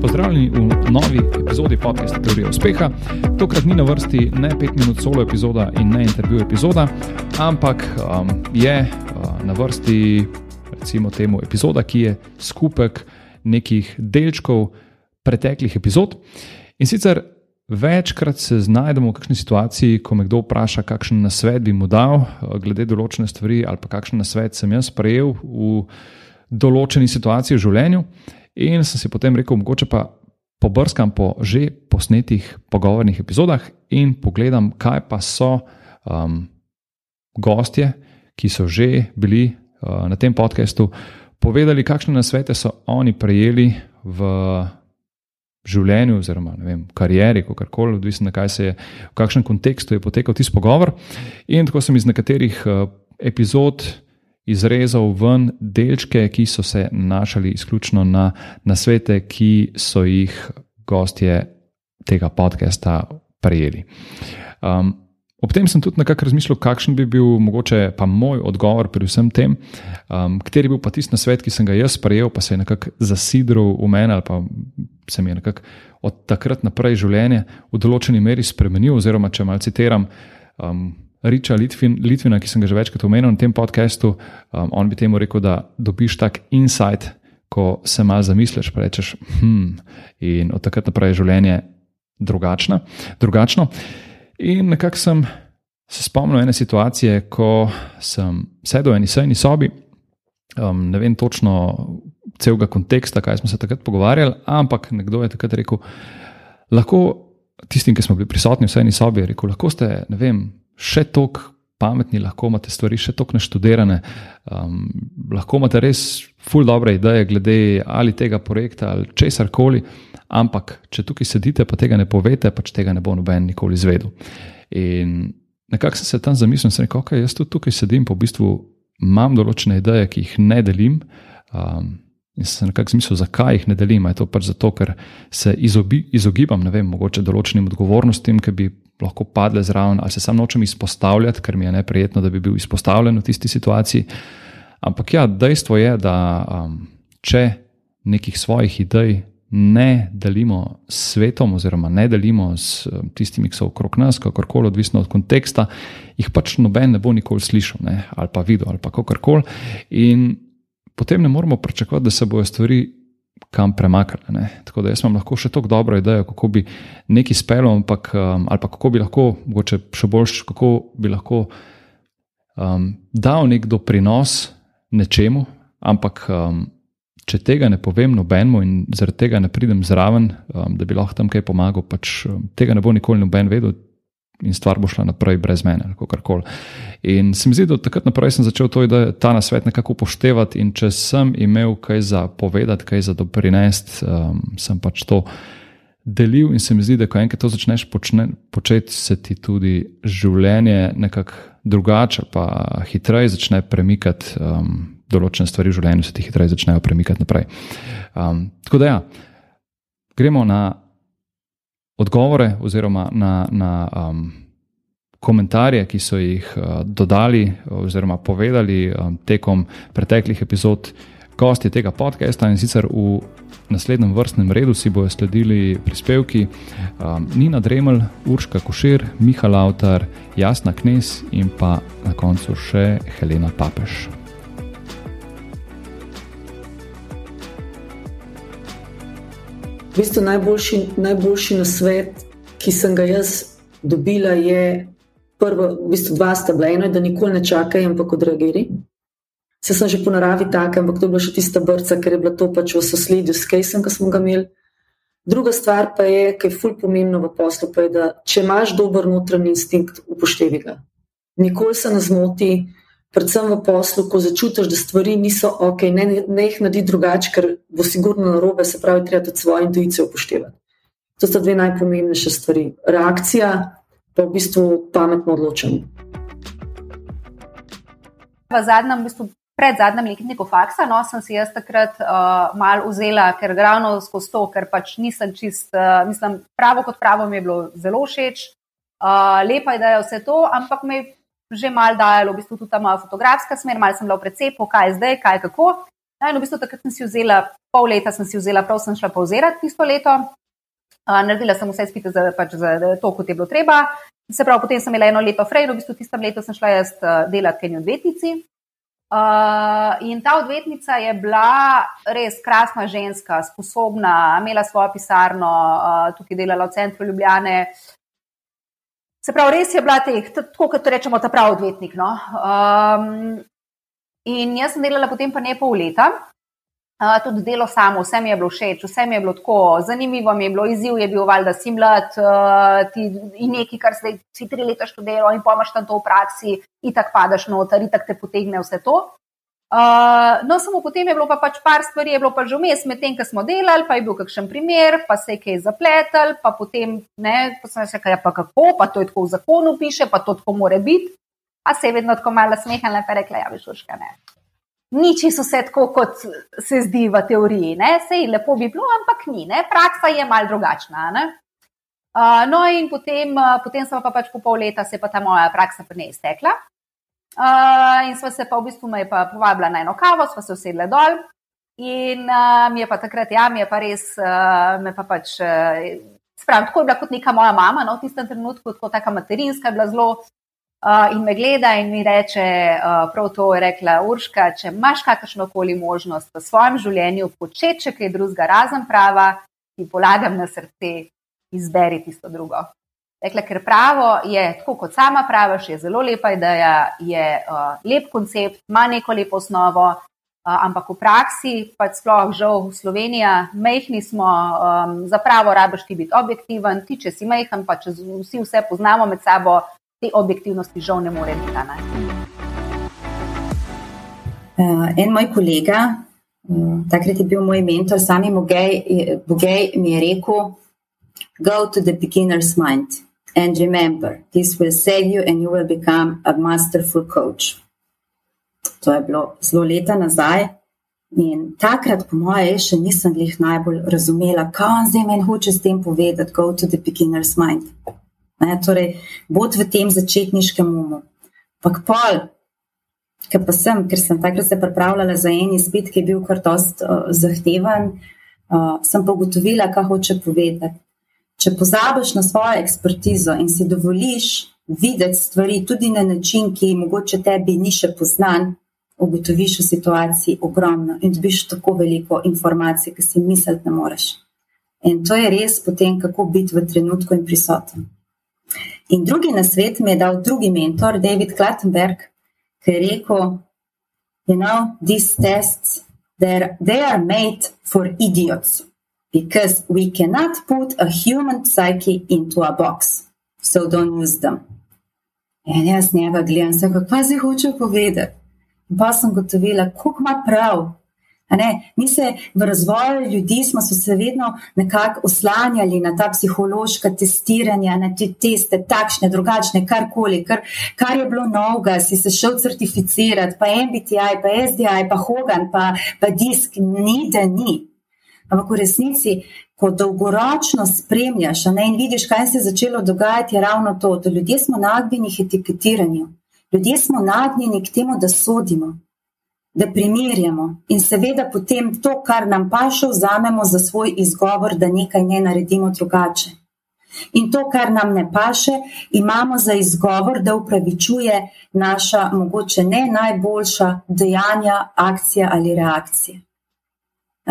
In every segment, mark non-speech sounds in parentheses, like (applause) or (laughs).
Pozdravljeni v novi epizodi podcasta Teorije uspeha. Tokrat ni na vrsti ne 5 minut solo epizoda in ne intervju epizoda, ampak um, je uh, na vrsti recimo temu epizoda, ki je skupek nekih delčkov preteklih epizod. In sicer večkrat se znajdemo v kakšni situaciji, ko me kdo vpraša, kakšen nasvet bi mu dal uh, glede določene stvari ali pa kakšen nasvet sem jaz prejel v določeni situaciji v življenju. In sem si potem rekel, mogoče pa pobrskam po že posnetih pogovornih epizodah in pogledam, kaj pa so um, gostje, ki so že bili uh, na tem podkastu, povedali, kakšne nasvete so oni prejeli v življenju, oziroma v karieri, kako koli, odvisno, kaj se je, v kakšnem kontekstu je potekal tisti pogovor. In tako sem iz nekaterih uh, epizod izrezal ven delčke, ki so se nanašali izključno na, na svete, ki so jih gostje tega podcasta prejeli. Um, ob tem sem tudi nekako razmišljal, kakšen bi bil mogoče pa moj odgovor pri vsem tem, um, kateri bil pa tisti svet, ki sem ga jaz prejel, pa se je nekako zasidral v meni ali pa se mi je nekako od takrat naprej življenje v določeni meri spremenil, oziroma če malo citiram. Um, Riča Litvin, Litvina, ki sem ga že večkrat omenil na tem podkastu, um, on bi temu rekel, da dobiš tak insight, ko se malo zamisliš, pa rečeš, hm, in od takrat naprej je življenje drugačno. drugačno. In nekako sem se spomnil ene situacije, ko sem sedel v eni sejni sobi, um, ne vem točno celega konteksta, kaj smo se takrat pogovarjali, ampak nekdo je takrat rekel, lahko tistim, ki smo bili prisotni v sejni sobi, rekel, lahko ste, ne vem še tako pametni, lahko imate stvari še tako naštudirane, um, lahko imate res ful dobre ideje glede ali tega projekta ali česar koli, ampak če tukaj sedite, pa tega ne povete, pač tega ne bo noben nikoli izvedel. In nekako sem se tam zamislil, da okay, jaz tudi tukaj sedim, pa v bistvu imam določene ideje, ki jih ne delim. Um, In sem nekako zmislil, zakaj jih ne delim. Je to pač zato, ker se izobi, izogibam, ne vem, mogoče določenim odgovornostim, ki bi lahko padle zraven, ali se sam nočem izpostavljati, ker mi je neprijetno, da bi bil izpostavljen v tisti situaciji. Ampak ja, dejstvo je, da um, če nekih svojih idej ne delimo s svetom, oziroma ne delimo s um, tistimi, ki so okrog nas, kakorkoli, odvisno od konteksta, jih pač noben ne bo nikoli slišal, ne, ali pa videl, ali pa kakorkoli. In potem ne moramo pričakovati, da se bodo stvari kam premaknili. Tako da jaz imam lahko še tako dobro idejo, kako bi nekaj spelo, ampak um, ali pa kako bi lahko, mogoče še boljš, kako bi lahko um, dal nek doprinos nečemu, ampak um, če tega ne povem nobenemu in zaradi tega ne pridem zraven, um, da bi lahko tam kaj pomagal, pač um, tega ne bo nikoli noben vedel in stvar bo šla naprej brez mene, ali kar koli. In se mi zdi, da od takrat naprej sem začel to, da ta nasvet nekako upoštevati. In če sem imel kaj za povedati, kaj za doprinesti, um, sem pač to delil. In se mi zdi, da ko enkrat to začneš počne, početi, se ti tudi življenje nekako drugače, pa hitreje začne premikati. Um, Določene stvari v življenju se ti hitreje začnejo premikati naprej. Um, tako da, ja, gremo na odgovore oziroma na, na um, komentarje, ki so jih uh, dodali oziroma povedali um, tekom preteklih epizod gosti tega podcasta. In sicer v naslednjem vrstnem redu si bodo sledili prispevki um, Nina Dremelj, Urška Košir, Miha Lautar, Jasna Knes in pa na koncu še Helena Papež. V bistvu najboljši, najboljši na svet, ki sem ga jaz dobila, je prvo, v bistvu dva sta bila. Eno je, da nikoli ne čakaj, ampak odreagiraj. Se sem že po naravi tak, ampak to je bila še tista brca, ker je bila to pač v sosledju s Kejsem, ki smo ga imeli. Druga stvar pa je, ki je ful pomembno v poslu, pa je, da če imaš dober notranji instinkt, upoštevi ga. Nikoli se ne zmoti, predvsem v poslu, ko začutiš, da stvari niso ok, ne, ne jih naredi drugače, ker bo sigurno na robe, se pravi, treba tudi svoje intuicije upoštevati. To sta dve najpomembnejše stvari. Reakcija, pa v bistvu pametno odločanje. V zadnjem, v bistvu pred zadnjim letnikom faksa, no, sem si jaz takrat uh, malo vzela, ker glavno skozi to, ker pač nisem čist, uh, mislim, pravo kot pravo mi je bilo zelo všeč, uh, lepa ideja vse to, ampak me že mal dajalo, v bistvu tudi ta moja fotografska smer, mal sem bila v precepu, kaj je zdaj, kaj je kako. No, in v bistvu takrat sem si vzela, pol leta sem si vzela, prav sem šla pauzirati tisto leto. Uh, naredila sem vse spite za, pač za to, kot je bilo treba. Se pravi, potem sem imela eno leto frejno, v bistvu tistem letu sem šla jaz delati kaj odvetnici. Uh, in ta odvetnica je bila res krasna ženska, sposobna, imela svojo pisarno, uh, tukaj delala v centru Ljubljane. Se pravi, res je bila teh, tako kot rečemo, ta pravi odvetnik. No? Um, In jaz sem delala potem pa ne pol leta. Uh, tudi delo samo, vse mi je bilo všeč, vse mi je bilo tako zanimivo, mi je bilo izziv, je bil valjda si mlad uh, ti, in nekaj, kar si tri leta študiral in pomaš tam to v praksi, in tako padaš noter, in tako te potegne vse to. Uh, no, samo potem je bilo pa pač par stvari, je bilo pa že vmes, medtem ko smo delali, pa je bil kakšen primer, pa se je kaj zapletel, pa potem ne, pa sem rekel, ja, pa kako, pa to je tako v zakonu piše, pa to tako more biti a se je vedno tako malo smehala in rekla: Ja, višuška, ne. Nič so vse tako, kot se zdi v teoriji. Ne? Sej lepo bi bilo, ampak ni, ne? praksa je mal drugačna. Uh, no, in potem, uh, potem sem pa pač po pol leta, se je pa ta moja praksa pri njej iztekla. Uh, in sva se pa v bistvu me pa povabila na eno kavo, sva se usedla dol. In uh, mi je pa takrat, ja, mi je pa res, uh, me pa pač, uh, spravim, tako je bila kot neka moja mama, no, v tistem trenutku, tako taka materinska je bila zelo Uh, in me gleda in mi reče, uh, prav to je rekla Urška, če imaš kakršno koli možnost v svojem življenju početi še kaj drugega, razen prava, ti polagam na srce, izberi tisto drugo. Rekla, ker pravo je, tako kot sama praviš, je zelo lepa ideja, je uh, lep koncept, ima neko lepo osnovo, uh, ampak v praksi, pa sploh žal v Sloveniji, mehni smo, um, za pravo rabiš ti biti objektiven, ti če si mehen, pa če vsi vse poznamo med sabo, te objektivnosti žal ne more biti. Uh, en moj kolega, uh, takrat je bil moj mentor, sami Bogej, mi je rekel: Go to the beginner's mind and remember, this will save you and you will become a masterful coach. To je bilo zelo leta nazaj. In takrat, po moje, še nisem jih najbolj razumela, kaj on zdaj meni hoče s tem povedati: Go to the beginner's mind. Ne, torej, bod v tem začetniškem umu. Pak pol, ker pa sem, ker sem takrat se pripravljala za en izpit, ki je bil kar dost uh, zahteven, uh, sem pa ugotovila, kaj hoče povedati. Če pozabiš na svojo ekspertizo in si dovoliš videti stvari tudi na način, ki mogoče tebi ni še poznan, ugotoviš v situaciji ogromno in dobiš tako veliko informacij, ki si misliti ne moreš. In to je res potem, kako biti v trenutku in prisoten. In drugi na svet mi je dal drugi mentor, David Klattenberg, ki je rekel: You know, these tests, they are made for idiots because we cannot put a human psyche into a box, so don't use them. In jaz njega gledam, se hoče povedati. Pa sem gotovila, kako ima prav. Mi se v razvoju ljudi smo se vedno nekako oslanjali na ta psihološka testiranja, na te teste, takšne, drugačne, karkoli, kar, kar je bilo novega, si se šel certificirati, pa MBTI, pa SDI, pa Hogan, pa, pa disk, ni da ni. Ampak v resnici, ko dolgoročno spremljaš ne, in vidiš, kaj se je začelo dogajati, je ravno to, da ljudje smo nagnjeni k etiketiranju, ljudje smo nagnjeni k temu, da sodimo da primerjamo in seveda potem to, kar nam paše, vzamemo za svoj izgovor, da nekaj ne naredimo drugače. In to, kar nam ne paše, imamo za izgovor, da upravičuje naša, mogoče ne najboljša dejanja, akcija ali reakcija.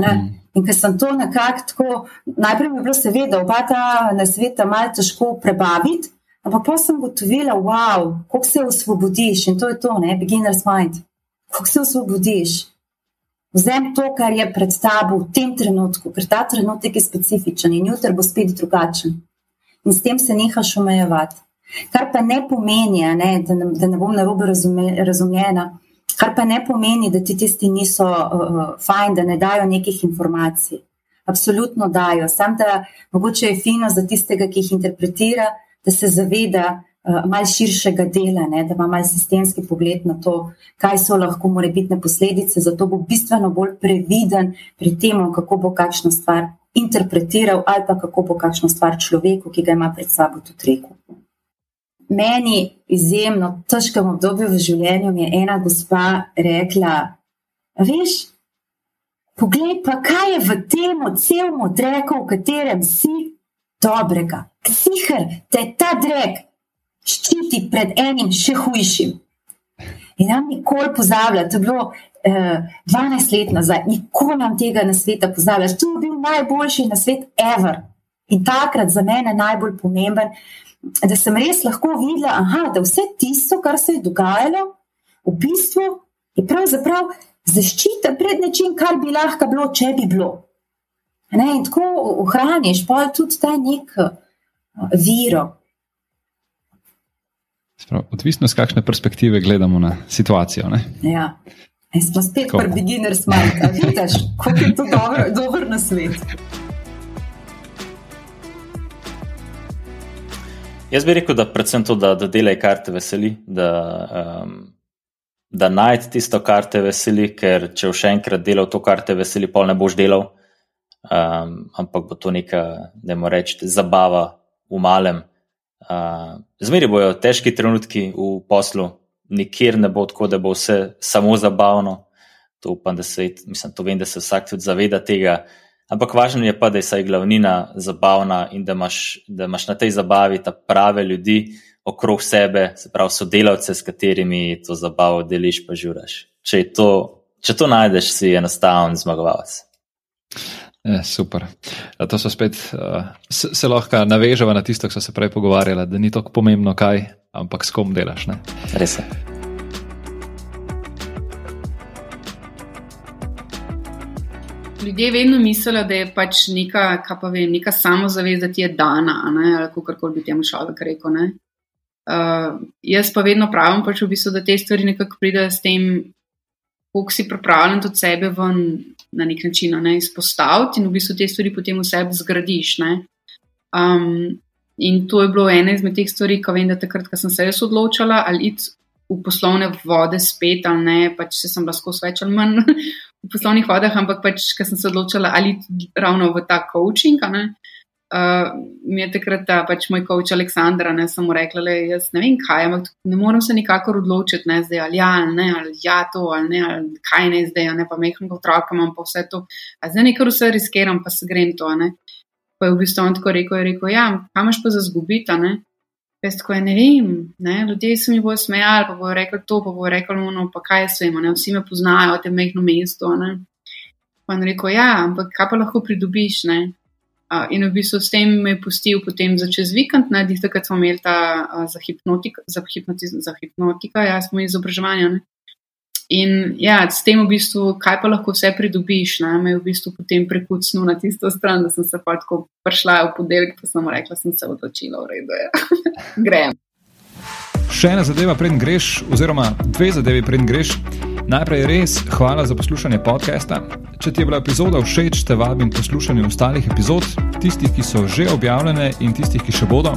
Mm. In ker sem to nekako tako, najprej mi je bilo seveda oba ta na sveta malo težko prebaviti, ampak pa sem gotovila, wow, kako se osvobodiš in to je to, ne, beginner's mind kako se osvobodiš. Vzem to, kar je pred tabo v tem trenutku, ker ta trenutek je specifičen in jutri bo spet drugačen. In s tem se nehaš omejevati. Kar pa ne pomeni, ne, da, ne, da ne bom narobe razumljena, kar pa ne pomeni, da ti tisti niso uh, fajn, da ne dajo nekih informacij. Absolutno dajo, samo da mogoče je fino za tistega, ki jih interpretira, da se zaveda, uh, malce širšega dela, ne, da ima malce sistemski pogled na to, kaj so lahko morebitne posledice, zato bo bistveno bolj previden pri tem, kako bo kakšno stvar interpretiral ali pa kako bo kakšno stvar človeku, ki ga ima pred sabo tudi rekel. Meni izjemno težkem obdobju v življenju je ena gospa rekla: Veš, poglej pa, kaj je v tem celem dreku, v katerem si dobrega. Ksiher te ta drek ščiti pred enim še hujšim. In nam nikoli pozablja, to je bilo eh, 12 let nazaj, nikoli nam tega na sveta pozablja. To je bil najboljši na svet, ever. In takrat za mene najbolj pomemben, da sem res lahko videla, aha, da vse tisto, kar se je dogajalo, v bistvu je pravzaprav zaščita pred nečim, kar bi lahko bilo, če bi bilo. Ne, in tako ohraniš pa tudi ta nek uh, viro. Odvisno, z kakšne perspektive gledamo na situacijo. Ne? Ja, smo spet pri beginner's mind. Vidiš, kako je to dober, dober na svet. Jaz bi rekel, da predvsem to, da, da delaj, kar te veseli, da, um, da najdeš tisto, kar te veseli, ker če boš enkrat delal to, kar te veseli, pol ne boš delal, um, ampak bo to neka, da moramo reči, zabava v malem. Uh, Zmeri bojo težki trenutki v poslu, nikjer ne bo tako, da bo vse samo zabavno. To upam, da se, mislim, to vem, da se vsak tudi zaveda tega. Ampak važno je pa, da je saj glavnina zabavna in da imaš, da imaš na tej zabavi ta prave ljudi okrog sebe, se pravi sodelavce, s katerimi to zabavo deliš, pa žuraš. Če to, če to najdeš, si enostaven zmagovalec. Je, super. To so spet, uh, se, se lahko navežemo na tisto, kar so se prej pogovarjali, da ni tako pomembno, kaj, ampak s kom delaš. Ne? Res je. Ljudje vedno mislijo, da je pač neka, pa vem, neka samozavest, da ti je dana, ne, ali kako koli bi temu človek rekel. Uh, jaz pa vedno pravim, pač v bistvu, da te stvari nekako pridejo s tem, koliko si pripravljen od sebe ven na nek način ne, izpostaviti in v bistvu te stvari potem v sebi zgradiš. Um, in to je bilo ena izmed teh stvari, ko vem, da takrat, ko sem se jaz odločila ali iti v poslovne vode spet ali ne, pač se sem lahko več ali manj v poslovnih vodah, ampak pač, ker sem se odločila ali ravno v ta coaching. Uh, mi je takrat ta pač moj coach Aleksandra, ne sem mu rekla, da jaz ne vem kaj, ampak ne morem se nikakor odločiti, ne zdaj ali ja, ali ne, ali ja to, ali ne, ali kaj ne zdaj, ne pa mehko otroka imam pa vse to. A zdaj nekaj vse riskiram, pa se grem to, ne. Pa je v bistvu on tako rekel, je rekel, ja, kaj imaš pa za zgubiti, ne. Jaz tako je, ne vem, ne? ljudje se mi bodo smejali, pa bodo rekli to, pa bodo rekli ono, pa kaj se jim, vsi me poznajo, te mehno mesto. Ne? Pa je rekel, ja, ampak kaj pa lahko pridobiš. Ne? Uh, in v bistvu s tem me je pustil potem za čez vikend, dih takrat smo imeli ta uh, za hipnotika, za hipnotika, za hipnotika, ja, smo izobraževanja. Ne? In ja, s tem v bistvu, kaj pa lahko vse pridobiš, ne? me je v bistvu potem prekucnil na tisto stran, da sem se pa tako prišla v podelek, pa sem rekla, sem se odločila, v redu je. (laughs) Grem. Še ena zadeva, preden greš, oziroma dve zadevi, preden greš. Najprej res hvala za poslušanje podcasta. Če ti je bila epizoda všeč, te vabim poslušati ostalih epizod, tistih, ki so že objavljene in tistih, ki še bodo.